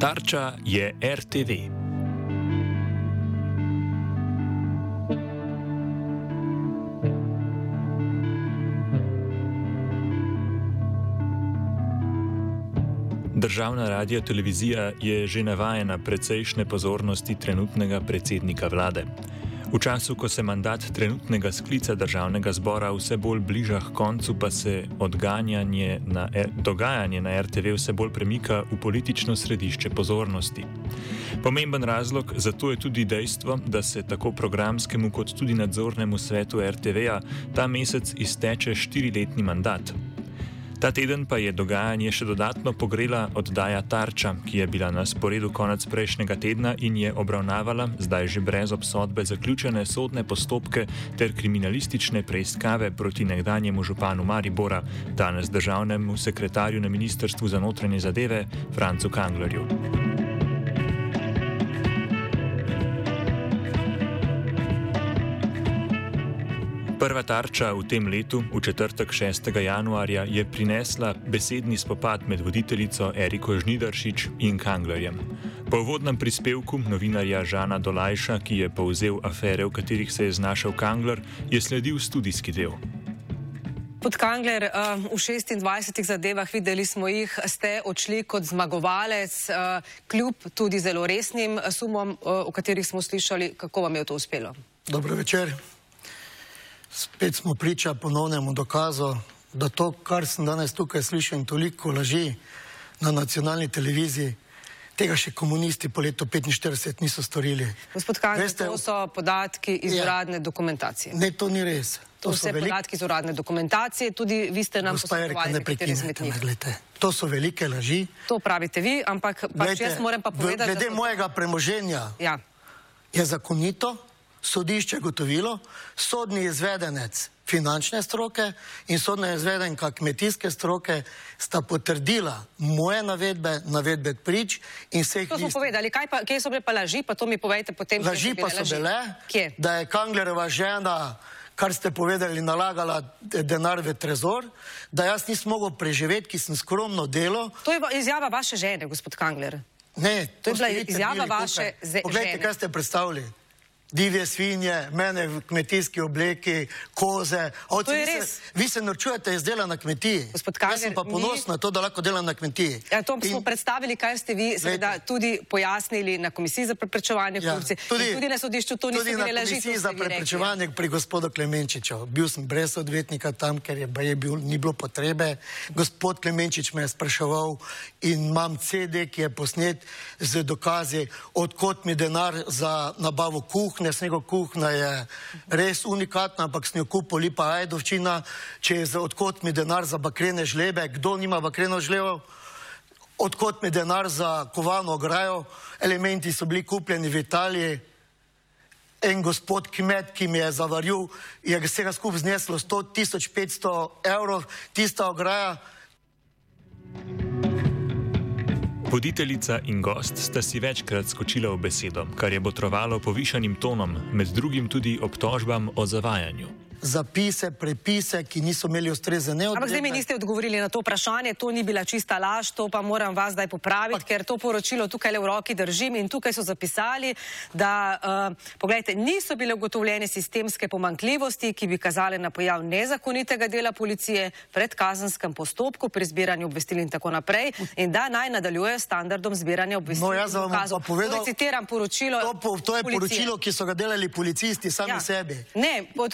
Tarča je RTV. Državna radio televizija je že navajena precejšnje pozornosti trenutnega predsednika vlade. V času, ko se mandat trenutnega sklica državnega zbora vse bolj bliža k koncu, pa se na, dogajanje na RTV vse bolj premika v politično središče pozornosti. Pomemben razlog za to je tudi dejstvo, da se tako programskemu kot tudi nadzornemu svetu RTV-a ta mesec izteče štiriletni mandat. Ta teden pa je dogajanje še dodatno pogrela oddaja Tarča, ki je bila na sporedu konec prejšnjega tedna in je obravnavala, zdaj že brez obsodbe, zaključene sodne postopke ter kriminalistične preiskave proti nekdanjemu županu Maribora, danes državnemu sekretarju na Ministrstvu za notranje zadeve Francu Kanglerju. Prva tarča v tem letu, v četrtek 6. januarja, je prinesla besedni spopad med voditeljico Eriko Žnidaršič in Kanglerjem. Po uvodnem prispevku novinarja Žana Dolajša, ki je povzel afere, v katerih se je znašel Kangler, je sledil studijski del. Pod Kangler, v 26 zadevah videli smo jih, ste odšli kot zmagovalec, kljub tudi zelo resnim sumom, o katerih smo slišali, kako vam je to uspelo. Dobro večer. Spet smo priča ponovnemu dokazu, da to, kar sem danes tukaj slišal, toliko laži na nacionalni televiziji, tega še komunisti po letu 1945 niso storili. Gospod Kanjel, to so podatki iz ja. uradne dokumentacije. Ne, to ni res. To, to so velik... podatki iz uradne dokumentacije, tudi vi ste nam posredovali nekatere izmed njih. To so velike laži. To pravite vi, ampak pač jaz moram pa povedati, glede da... mojega premoženja ja. je zakonito, sodišče gotovilo, sodni izvedenec finančne stroke in sodna izvedenka kmetijske stroke sta potrdila moje navedbe, navedbe prič in vseh To smo list... povedali, kaj pa, kje so bile pa laži, pa to mi povejte potem. Laži pa so laži. bile, kje? da je Kanglerova žena kar ste povedali, nalagala denar v trezor, da jaz nisem mogel preživeti, ki sem skromno delo. To je izjava vaše žene, gospod Kangler. Ne, to, to je bila izjava vaše žene. Poglejte, kaj ste predstavili divje svinje, mene v kmetijski obleki, koze. Oci, vi, se, vi se norčujete iz dela na kmetiji. Kager, Jaz sem pa ponosen na to, da lahko delam na kmetiji. Ja, to In, smo predstavili, kaj ste vi seveda, tudi pojasnili na komisiji za preprečevanje ja, korupcije. Tudi, tudi na sodišču to niso bile laži. Tudi na komisiji za preprečevanje pri gospodu Klemenčiču. Bil sem brez odvetnika tam, ker je, je bil, ni bilo potrebe. Gospod Klemenčič me je spraševal in imam CD, ki je posnet z dokazi, odkot mi denar za nabavo kuhne kuhne, snega kuhna je res unikatna, ampak s njo kupo lipa ajdovčina, če je za odkot mi denar za bakrene žlebe, kdo nima bakreno žlevo, odkot mi denar za kovano ograjo, elementi so bili kupljeni v Italiji, en gospod kmet, ki mi je zavaril, je vsega skupaj zneslo 100 500 evrov, tista ograja, Voditeljica in gost sta si večkrat skočila v besedo, kar je botrovalo povišanim tonom, med drugim tudi obtožbam o zavajanju. Zapise, prepise, ki niso imeli ustrezne neodvisnosti. Ampak zdaj mi niste odgovorili na to vprašanje, to ni bila čista laž, to pa moram vas zdaj popraviti, pa... ker to poročilo tukaj le v roki držim in tukaj so zapisali, da, uh, pogledajte, niso bile ugotovljene sistemske pomankljivosti, ki bi kazale na pojav nezakonitega dela policije pred kazenskem postopku pri zbiranju obvestil in tako naprej in da naj nadaljujejo standardom zbiranja obvestil. No, jaz vam bom povedal, to citiram poročilo. To, po, to je policije. poročilo, ki so ga delali policisti sami ja. sebi. Ne, pod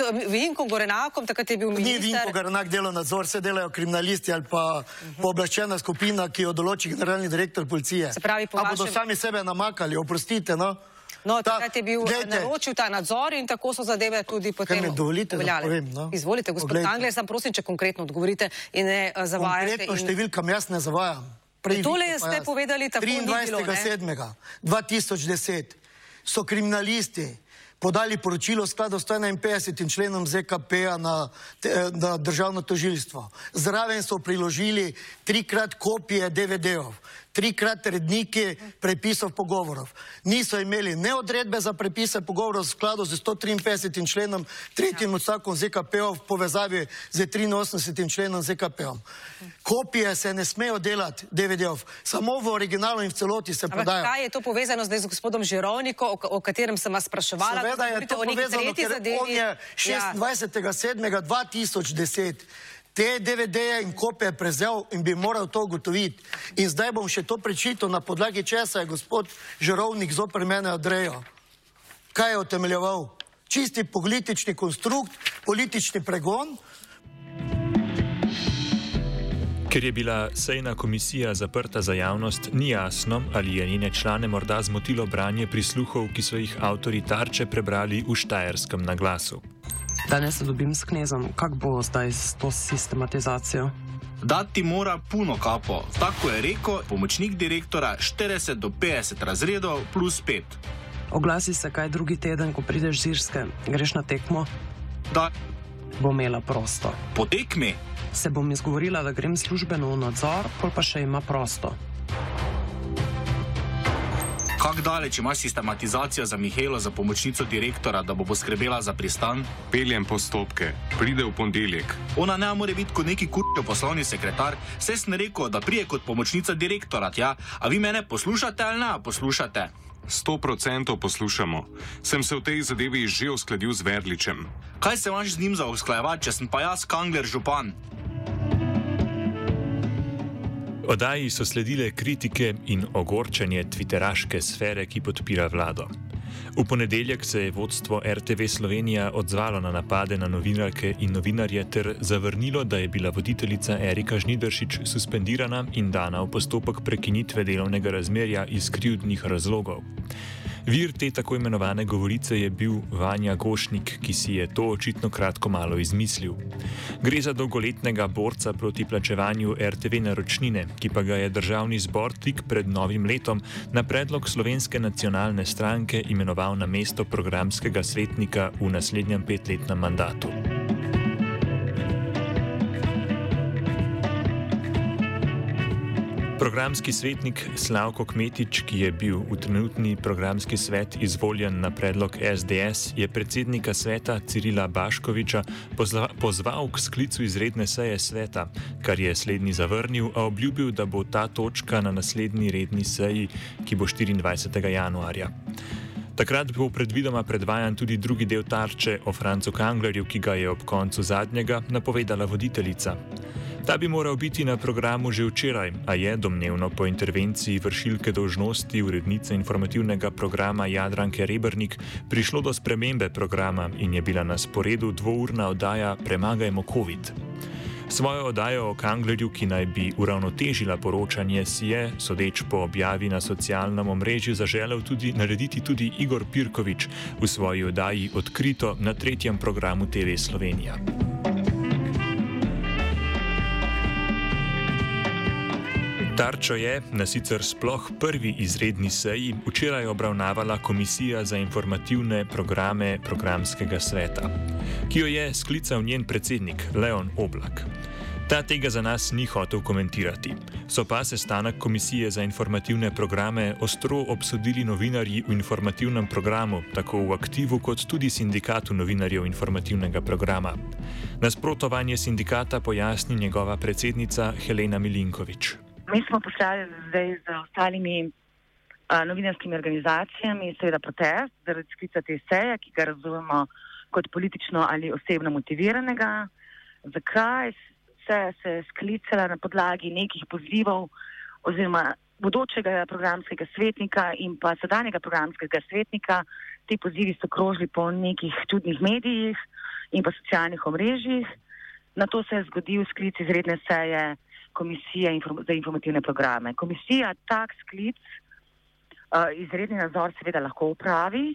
Vinkom Gorenakom, takrat je bil minister. Ni Vinko Gorenak delal nadzor, se delajo kriminalisti ali pa uh -huh. pooblaščena skupina, ki jo določi generalni direktor policije. Se pravi, po vašem... bodo sami sebe namakali, oprostite, no? No, takrat je bil naročil ta nadzor in tako so zadeve tudi potem uveljavljale. No? Izvolite, gospod Kangler, sem prosim, če konkretno odgovorite in ne uh, zavajate. Konkretno in... številkam jaz ne zavajam. Prej tole ste jaz. povedali tako 23. 2010 so kriminalisti podali poročilo v skladu s 151. členom ZKP-a na, na državno tožilstvo. Zraven so priložili trikrat kopije DVD-ov trikrat redniki prepisov pogovorov. Niso imeli ne odredbe za prepise pogovorov v skladu z 153. členom, tretjim odstavkom ZKP-ov v povezavi z 83. členom ZKP-ov. Kopije se ne smejo delati DVD-ov, samo v originalu in v celoti se podajo. Kaj je to povezano zdaj z gospodom Žirovnikom, o, o katerem sem vas spraševala? Seveda je to povezano, ker on je 26.7.2010 te DVD-je in kopije prezel in bi moral to ugotoviti. In zdaj bom še to prečital, na podlagi česa je gospod Žerovnik zoper mene odrejal. Kaj je utemeljeval? Čisti politični konstrukt, politični pregon. Ker je bila sejna komisija zaprta za javnost, ni jasno, ali je njene člane morda zmotilo branje prisluhov, ki so jih avtori tarče prebrali v štajerskem naglasu. Danes se dobim s knezom, kako bo zdaj s to sistematizacijo? Dati mora puno kapo, tako je rekel pomočnik direktora 40 do 50 razredov plus 5. Oglasi se kaj drugi teden, ko prideš z Irske, greš na tekmo. Da. Bo imela prosto. Po tekmi? Se bom izgovorila, da grem službeno v nadzor, pol pa še ima prosto. Kako daleč ima sistematizacija za Mihajlo, za pomočnico direktora, da bo poskrbela za pristan? Peljem postopke, pride v ponedeljek. Ona ne more biti kot neki kurčo poslovni sekretar, vse sem rekel, da prije kot pomočnica direktora, ja, a vi mene poslušate ali ne poslušate? Sto procentov poslušamo. Sem se v tej zadevi že uskladil z Verličem. Kaj se imaš z njim za usklajevati, če sem pa jaz Kangler župan? Odaji so sledile kritike in ogorčenje tviteraške sfere, ki podpira vlado. V ponedeljek se je vodstvo RTV Slovenija odzvalo na napade na novinarke in novinarje ter zavrnilo, da je bila voditeljica Erika Žnideršič suspendirana in dana v postopek prekinitve delovnega razmerja iz krivdnih razlogov. Vir te tako imenovane govorice je bil Vanja Gošnik, ki si je to očitno kratko malo izmislil. Gre za dolgoletnega borca proti plačevanju RTV naročnine, ki pa ga je državni zbor tik pred novim letom na predlog slovenske nacionalne stranke imenoval na mesto programskega svetnika v naslednjem petletnem mandatu. Programski svetnik Slavko Kmetič, ki je bil v trenutni programski svet izvoljen na predlog SDS, je predsednika sveta Cirila Baškoviča pozval k sklicu izredne seje sveta, kar je slednji zavrnil, a obljubil, da bo ta točka na naslednji redni seji, ki bo 24. januarja. Takrat bo predvidoma predvajan tudi drugi del tarče o Francu Kanglerju, ki ga je ob koncu zadnjega napovedala voditeljica. Ta bi moral biti na programu že včeraj, a je domnevno po intervenciji vršilke dožnosti urednice informativnega programa Jadranke Rebrnik prišlo do spremembe programa in je bila na sporedu dvourna oddaja Premagajmo COVID. Svojo oddajo o Kanglerju, ki naj bi uravnotežila poročanje, si je, sodeč po objavi na socialnem omrežju, zaželel tudi narediti tudi Igor Pirkovič v svoji oddaji Odkrito na tretjem programu TV Slovenija. Tarčo je na sicer sploh prvi izredni seji včeraj obravnavala Komisija za informativne programe programskega sveta, ki jo je sklical njen predsednik Leon Oblak. Ta tega za nas ni hotel komentirati. So pa sestanek Komisije za informativne programe ostro obsodili novinarji v informativnem programu, tako v aktivu kot tudi sindikatu novinarjev informativnega programa. Nasprotovanje sindikata pojasni njegova predsednica Helena Milinkovič. Mi smo poslali zdaj z ostalimi a, novinarskimi organizacijami, seveda protest zaradi sklica te seje, ki ga razumemo kot politično ali osebno motiviranega. Zakaj se je sklicala na podlagi nekih pozivov oziroma bodočega programskega svetnika in pa sedanjega programskega svetnika. Ti pozivi so krožili po nekih čudnih medijih in pa socialnih omrežjih. Na to se je zgodil sklic izredne seje Komisije za informativne programe. Komisija tak sklic, uh, izredni nadzor seveda lahko upravi,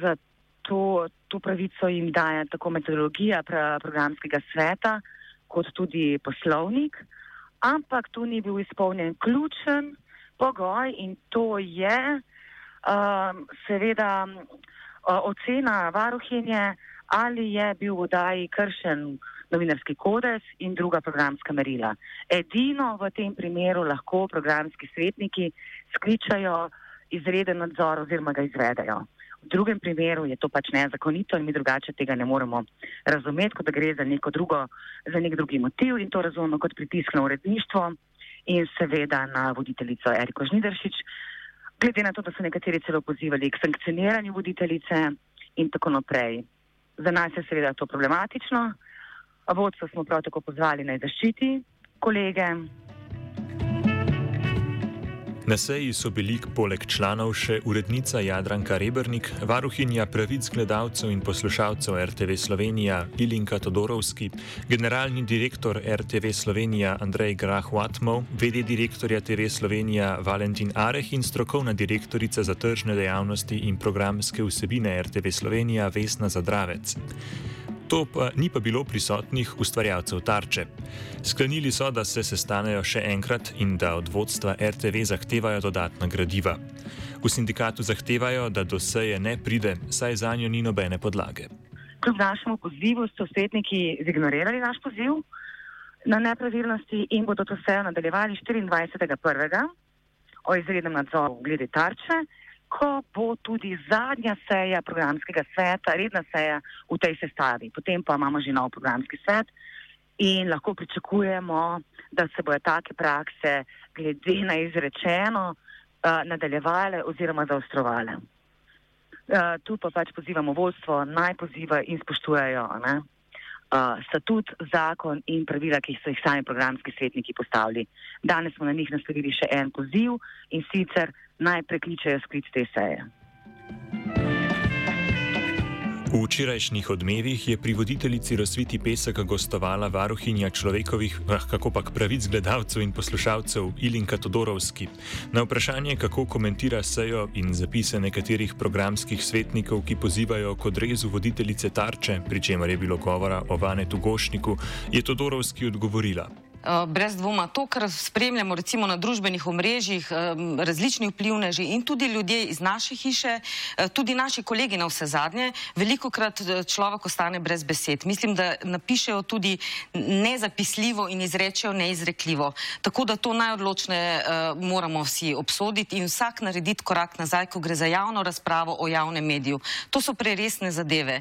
zato to pravico jim daje tako metodologija programskega sveta, kot tudi poslovnik, ampak tu ni bil izpolnjen ključen pogoj in to je um, seveda uh, ocena varuhinje, ali je bil v daji kršen novinarski kodeks in druga programska merila. Edino v tem primeru lahko programski svetniki skličajo izreden nadzor oziroma ga izvedejo. V drugem primeru je to pač nezakonito in mi drugače tega ne moremo razumeti, kot da gre za drugo, za nek drugi motiv in to razumemo kot pritisk na uredništvo in seveda na voditeljico Eriko Žnideršič, glede na to, da so nekateri celo pozivali k sankcioniranju voditeljice in tako naprej. Za nas je seveda to problematično, vodstvo smo prav tako pozvali naj zaščiti kolege. Na seji so bili poleg članov še urednica Jadranka Rebrnik, varuhinja pravic gledalcev in poslušalcev RTV Slovenija Ilinka Todorovski, generalni direktor RTV Slovenija Andrej Grah-Watmov, vedi direktorja TV Slovenija Valentin Areh in strokovna direktorica za tržne dejavnosti in programske vsebine RTV Slovenija Vesna Zadravec. To pa ni pa bilo prisotnih ustvarjalcev tarče. Sklenili so, da se sestanejo še enkrat in da od vodstva RTV zahtevajo dodatna gradiva. V sindikatu zahtevajo, da do seje ne pride, saj za njo ni nobene podlage. Kljub našemu pozivu so svetniki zignorirali naš poziv na nepravilnosti in bodo to sejo nadaljevali 24.1. o izrednem nadzoru glede tarče ko bo tudi zadnja seja programskega sveta, redna seja v tej sestavi. Potem pa imamo že nov programski svet in lahko pričakujemo, da se bojo take prakse glede na izrečeno uh, nadaljevale oziroma zaostrovale. Uh, tu pa pač pozivamo vodstvo, naj poziva in spoštujejo ne, uh, statut, zakon in pravila, ki so jih sami programski svetniki postavili. Danes smo na njih naslovili še en poziv in sicer naj prekličajo sklic te seje. V včerajšnjih odmevih je pri voditeljici razviti pesek gostovala varuhinja človekovih, ah, kako pa pravic gledalcev in poslušalcev Ilinka Todorovski. Na vprašanje, kako komentira sejo in zapise nekaterih programskih svetnikov, ki pozivajo k odrezu voditeljice tarče, pri čemer je bilo govora o Vanetu Gošniku, je Todorovski odgovorila. Eh, brez dvoma to, kar spremljamo recimo na družbenih omrežjih, eh, različni vplivneži in tudi ljudje iz naše hiše, eh, tudi naši kolegi na vse zadnje, veliko krat človek ostane brez besed. Mislim, da napišejo tudi nezapisljivo in izrečejo neizrekljivo. Tako da to najodločne moramo vsi obsoditi in vsak narediti korak nazaj, ko gre za javno razpravo o javnem mediju. To so preresne zadeve.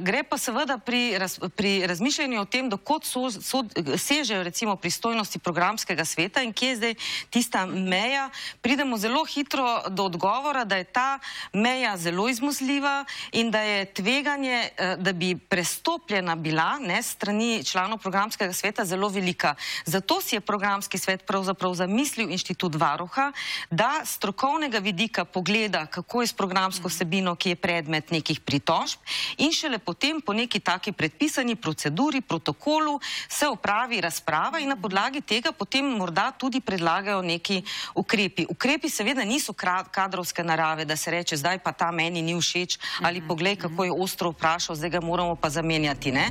Gre pa seveda pri, raz, pri razmišljanju o tem, dokot so, so, sežejo recimo pristojnosti programskega sveta in kje je zdaj tista meja, pridemo zelo hitro do odgovora, da je ta meja zelo izmuzljiva in da je tveganje, eh, da bi prestopljena bila ne, strani članov programskega sveta zelo velika. Zato si je programski svet pravzaprav zamislil inštitut varuha, da strokovnega vidika pogleda, kako je s programsko vsebino, ki je predmet nekih pritožb in šele potem po neki taki predpisani proceduri, protokolu se opravi razprava in na podlagi tega potem morda tudi predlagajo neki ukrepi. Ukrepi seveda niso kadrovske narave, da se reče, zdaj pa ta meni ni všeč ali mhm, poglej, kako je mhm. ostro vprašal, zdaj ga moramo pa zamenjati. Ne?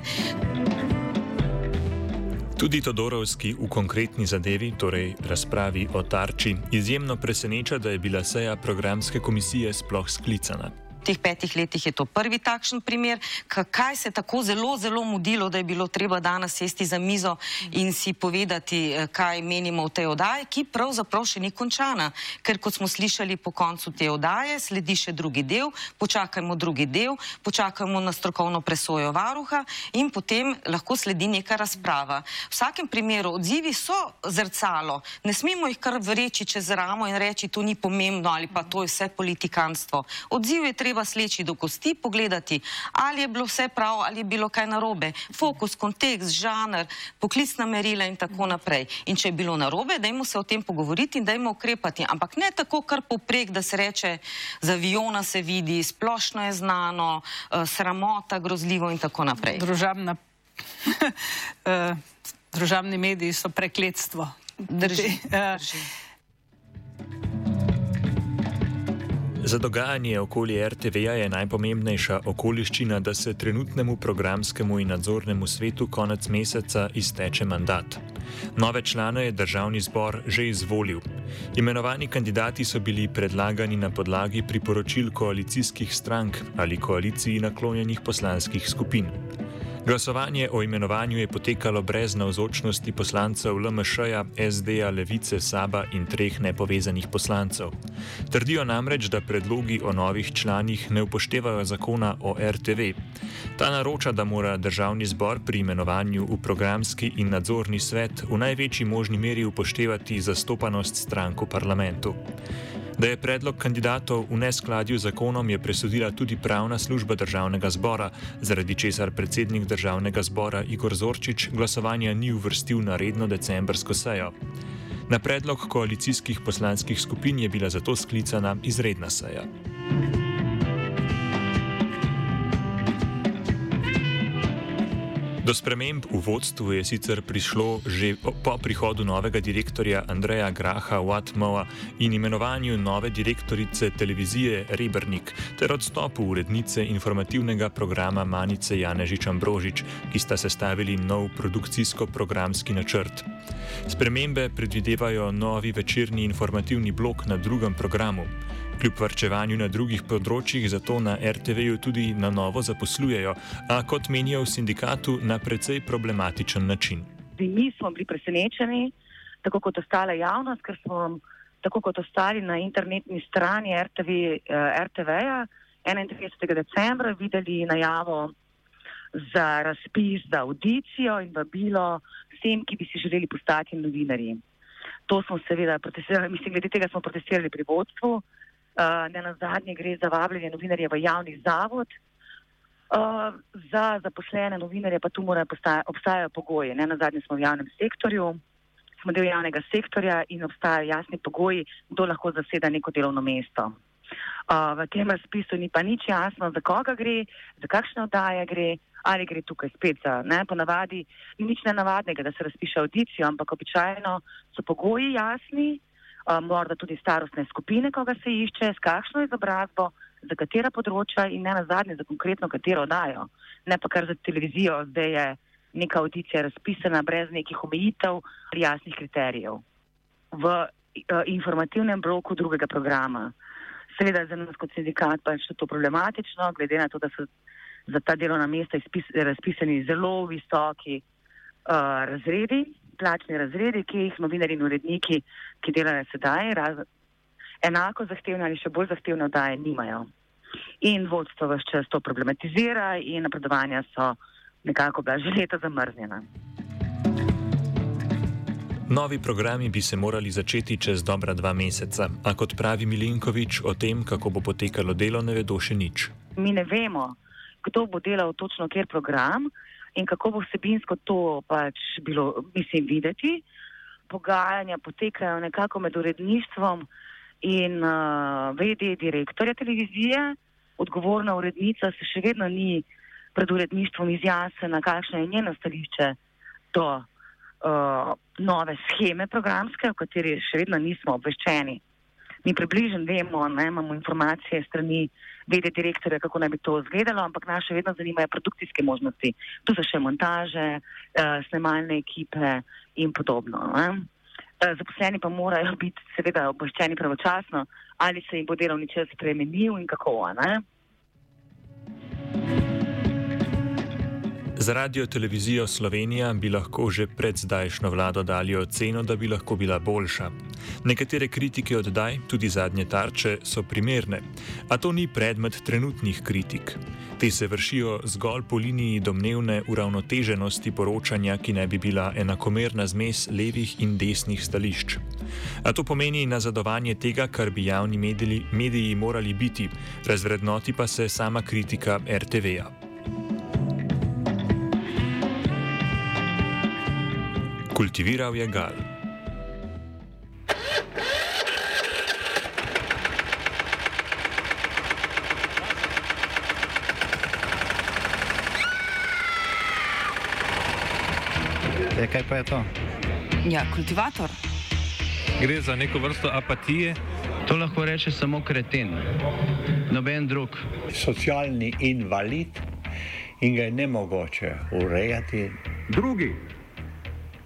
Tudi Todorovski v konkretni zadevi, torej razpravi o tarči, izjemno preseneča, da je bila seja programske komisije sploh sklicana. Teh petih letih je to prvi takšen primer. Kaj se je tako zelo, zelo mudilo, da je bilo treba danes sesti za mizo in si povedati, eh, kaj menimo v tej oddaji, ki pravzaprav še ni končana. Ker kot smo slišali po koncu te oddaje, sledi še drugi del, počakajmo drugi del, počakajmo na strokovno presojo varuha in potem lahko sledi neka razprava. V vsakem primeru odzivi so zrcalo, ne smemo jih kar vreči čez ramo in reči, to ni pomembno ali pa to je vse politikanstvo. Odziv je treba sleči do kosti, pogledati, ali je bilo vse prav, ali je bilo kaj narobe. Fokus, kontekst, žanr, poklicna merila in tako naprej. In če je bilo narobe, dajmo se o tem pogovoriti in dajmo ukrepati. Ampak ne tako kar poprek, da se reče, za aviona se vidi, splošno je znano, uh, sramota, grozljivo in tako naprej. Družabna, uh, družabni mediji so prekletstvo. Drži. Drži. Za dogajanje okoli RTV-ja je najpomembnejša okoliščina, da se trenutnemu programskemu in nadzornemu svetu konec meseca izteče mandat. Nove člane je državni zbor že izvolil. Imenovani kandidati so bili predlagani na podlagi priporočil koalicijskih strank ali koaliciji naklonjenih poslanskih skupin. Glasovanje o imenovanju je potekalo brez navzočnosti poslancev LMŠ-ja, SD-ja, Levice, Saba in treh nepovezanih poslancev. Trdijo namreč, da predlogi o novih članih ne upoštevajo zakona o RTV. Ta naroča, da mora državni zbor pri imenovanju v programski in nadzorni svet v največji možni meri upoštevati zastopanost strank v parlamentu. Da je predlog kandidatov v neskladju z zakonom, je presodila tudi pravna služba državnega zbora, zaradi česar predsednik državnega zbora Igor Zorčič glasovanja ni uvrstil na redno decembrsko sejo. Na predlog koalicijskih poslanskih skupin je bila zato sklicana izredna seja. Do sprememb v vodstvu je sicer prišlo že po prihodu novega direktorja Andreja Graha Watmoa in imenovanju nove direktorice televizije Rebrnik ter odstopu urednice informativnega programa Manice Janežič Ambrožič, ki sta sestavili nov produkcijsko-programski načrt. Spremembe predvidevajo novi večerni informativni blok na drugem programu. Kljub varčevanju na drugih področjih, zato na RTV-ju tudi na novo zaposlujejo, a kot menijo v sindikatu, na precej problematičen način. Mi smo bili presenečeni, tako kot ostala javnost, ker smo tako kot ostali na internetni strani RTV, eh, RTV-ja 31. decembra videli najavo za razpis za audicijo in vabilo vsem, ki bi si želeli postati novinarji. To smo seveda protestirali, mislim, glede tega smo protestirali pri vodstvu. Uh, ne na zadnje gre za vabljanje novinarjev v javni zavod. Uh, za zaposlene novinarje pa tu morajo obstajati pogoji. Ne na zadnje smo v javnem sektorju, smo del javnega sektorja in obstajajo jasni pogoji, kdo lahko zaseda neko delovno mesto. Uh, v tem razpisu ni pa nič jasno, za koga gre, za kakšne oddaje gre, ali gre tukaj spet za, ne, ponavadi ni nič nenavadnega, da se razpiše audicijo, ampak običajno so pogoji jasni, morda tudi starostne skupine, koga se išče, s kakšno izobrazbo, za katera področja in ne nazadnje za konkretno katero dajo. Ne pa kar za televizijo, zdaj je neka audicija razpisana brez nekih omejitev, jasnih kriterijev. V uh, informativnem bloku drugega programa. Seveda je za nas kot sindikat pač to problematično, glede na to, da so za ta delovna mesta razpisani zelo visoki uh, razredi, plačni razredi, ki jih novinari in uredniki, ki delajo sedaj, raz, enako zahtevne ali še bolj zahtevne oddaje nimajo. In vodstvo vse čas to problematizira in napredovanja so nekako bila že leta zamrznjena. Novi programi bi se morali začeti čez dobra dva meseca, a kot pravi Milinkovič, o tem, kako bo potekalo delo, ne vedo še nič. Mi ne vemo, kdo bo delal točno kjer program, in kako bo vsebinsko to pač bilo, mislim, videti. Pogajanja potekajo nekako med uredništvom in uh, vedi direktorja televizije. Odgovorna urednica se še vedno ni pred uredništvom izjasnila, kakšno je njeno stališče do uh, nove scheme programske, o kateri še vedno nismo obveščeni. Mi približno vemo, ne, imamo informacije strani vede direktorja, kako naj bi to izgledalo, ampak nas še vedno zanimajo produkcijske možnosti. Tu so še montaže, uh, snemalne ekipe in podobno. Ne. Uh, zaposleni pa morajo biti seveda obveščeni pravočasno, ali se jim bo delovni čas spremenil in kako. Ne. Za radio televizijo Slovenija bi lahko že pred zdajšnjo vlado dali oceno, da bi lahko bila boljša. Nekatere kritike oddaj, tudi zadnje tarče, so primerne, a to ni predmet trenutnih kritik. Te se vršijo zgolj po liniji domnevne uravnoteženosti poročanja, ki naj bi bila enakomerna zmes levih in desnih stališč. A to pomeni nazadovanje tega, kar bi javni mediji, mediji morali biti, razvrednoti pa se sama kritika RTV-ja. Kultiviral je gal. E, kaj pa je to? Ja, kultivator. Gre za neko vrsto apatije. To lahko reče samo kreten, noben drug. Socialni invalid in ga je ne mogoče urejati. Drugi